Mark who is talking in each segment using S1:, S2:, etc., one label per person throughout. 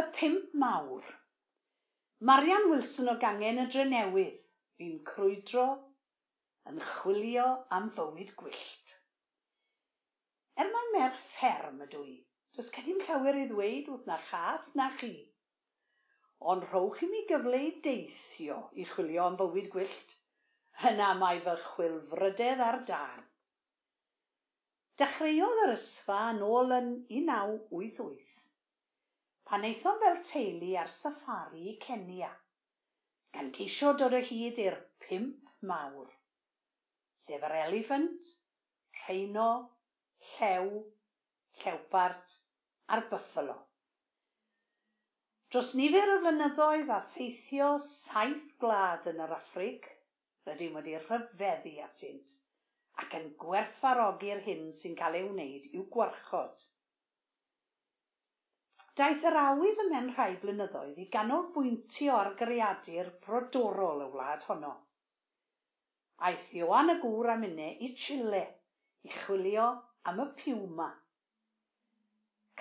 S1: Y Pump Mawr. Marian Wilson o Gangen y Drenewydd, fi'n crwydro, yn chwilio am fywyd gwyllt. Er mae'n merch fferm ydw i, does gen i'n llawer i ddweud wrth na chath na chi. Ond rhowch i mi gyfle i deithio i chwilio am fywyd gwyllt, yna mae fy chwilfrydedd ar dan. Dechreuodd yr ysfa yn ôl yn 1988 pan eithon fel teulu ar safari i Kenya, gan geisio dod o hyd i'r pump mawr, sef yr eliffant, rheino, llew, llewpart a'r byffalo. Dros nifer o flynyddoedd a theithio saith gwlad yn yr Afrig, rydym wedi rhyfeddu atynt ac yn gwerthfarogi'r hyn sy'n cael ei wneud i'w gwarchod. Daeth yr awydd ymhen rhai blynyddoedd i ganolbwyntio ar greadur brodorol y wlad honno. Aeth Ioan y Gŵr a Mine i Chile i chwilio am y piwma.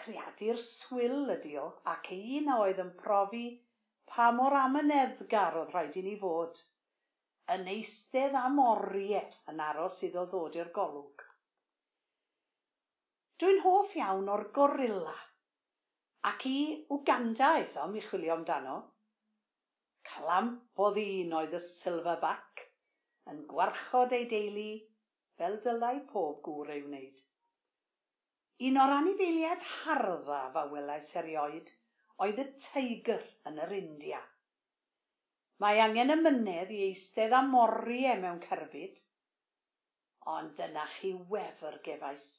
S1: Creadur swil ydi o ac un a oedd yn profi pa mor amyneddgar oedd rhaid i ni fod, yn eistedd am oriau yn aros iddo ddod i'r golwg. Dwi'n hoff iawn o'r gorilla Ac i Wganda aethom i chwilio amdano. Clamp o ddyn oedd y silverback yn gwarchod ei deulu fel dylai pob gŵr ei wneud. Un o'r anifeiliaid harddaf a welais erioed oedd y teigr yn yr India. Mae angen y mynedd i eistedd am oriau e mewn cerbyd. Ond dyna chi wefr gefais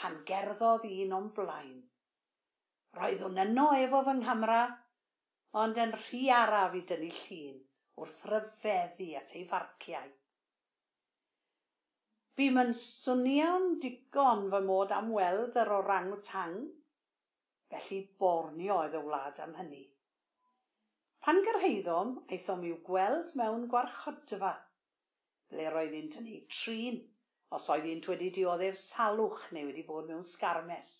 S1: pan gerddodd un o'n blaen Roeddwn yno efo fy nghamra, ond yn rhy araf i dynnu llun wrth ryfeddu at ei farciau. Bym yn swnio'n digon fy mod am weld yr orang tang, felly Borneo oedd y wlad am hynny. Pan gyrhaeddom aethom i'w gweld mewn gwarchodfa ble roedd hi'n tynnu trin os oedd hi'n wedi dioddef salwch neu wedi bod mewn sgarmes.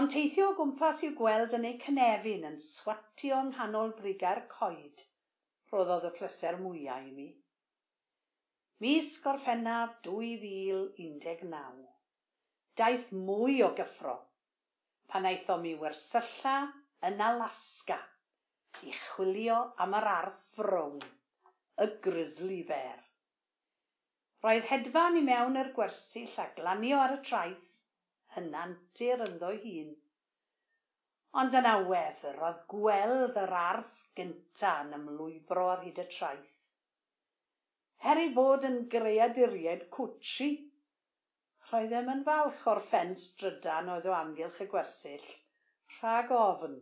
S1: Ond teithio o gwmpas i'w gweld yn ei cynefin yn swatio yng nghanol briga'r coed rhoddodd y pleser mwyaf i mi. Mis Gorffennaf 2019. Daeth mwy o gyffro pan aethom i wersylla yn Alaska i chwilio am yr arth frown, y grizzly bear. Roedd hedfan i mewn i'r gwersyll a glanio ar y traeth hynantur ynddo hun. Ond yna wefr oedd gweld yr arth gynta yn ymlwybro ar hyd y traeth. Her i fod yn greaduriaid cwtsi, roedd em yn falch o'r ffens drydan oedd o amgylch y gwersyll, rhag ofn.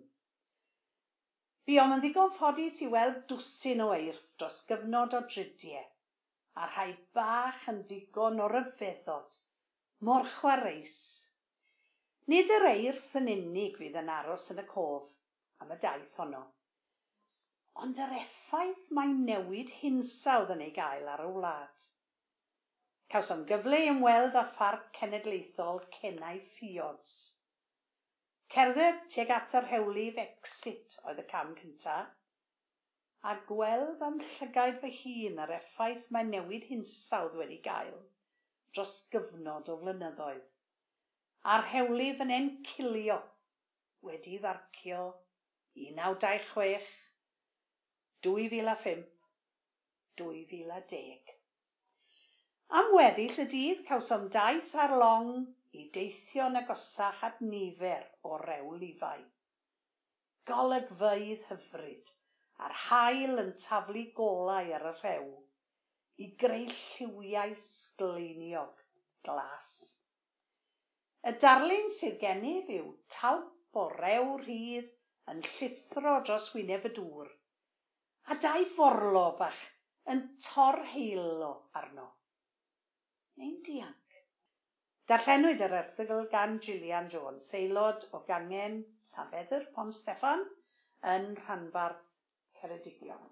S1: Buom yn ddigon ffodus i weld dwsin o eirth dros gyfnod o dridiau, a rhai bach yn ddigon o ryfeddod, mor chwareus Nid yr eirth yn unig fydd yn aros yn y cof am y daith honno, ond yr effaith mae newid hinsawdd yn ei gael ar y wlad. Cawsom gyfle i ymweld â Pharc Cenedlaethol Cennau Ffiods. Cerdded tuag at yr hewlydd Exit oedd y cam cyntaf, a gweld am llygaid fy hun yr effaith mae newid hinsawdd wedi gael dros gyfnod o flynyddoedd a'r hewlydd yn encilio wedi farcio un naw dau chwech, dwy fil a phump, dwy fil a deg. Am weddill y dydd cawsom daith ar long i deithio'n agosach at nifer o rewlifau. Golygfeydd hyfryd a'r haul yn taflu golau ar y rhew i greu lliwiau sgleiniog glas. Y darlun sydd gennyf yw talp o rew rhydd yn llithro dros wyneb y dŵr, a dau forlo bach yn torheilo arno. Neu'n dianc. Darllenwyd yr erthygl gan Gillian Jones, aelod o gangen Llafedr Pont Steffan yn Rhanbarth Ceredigion.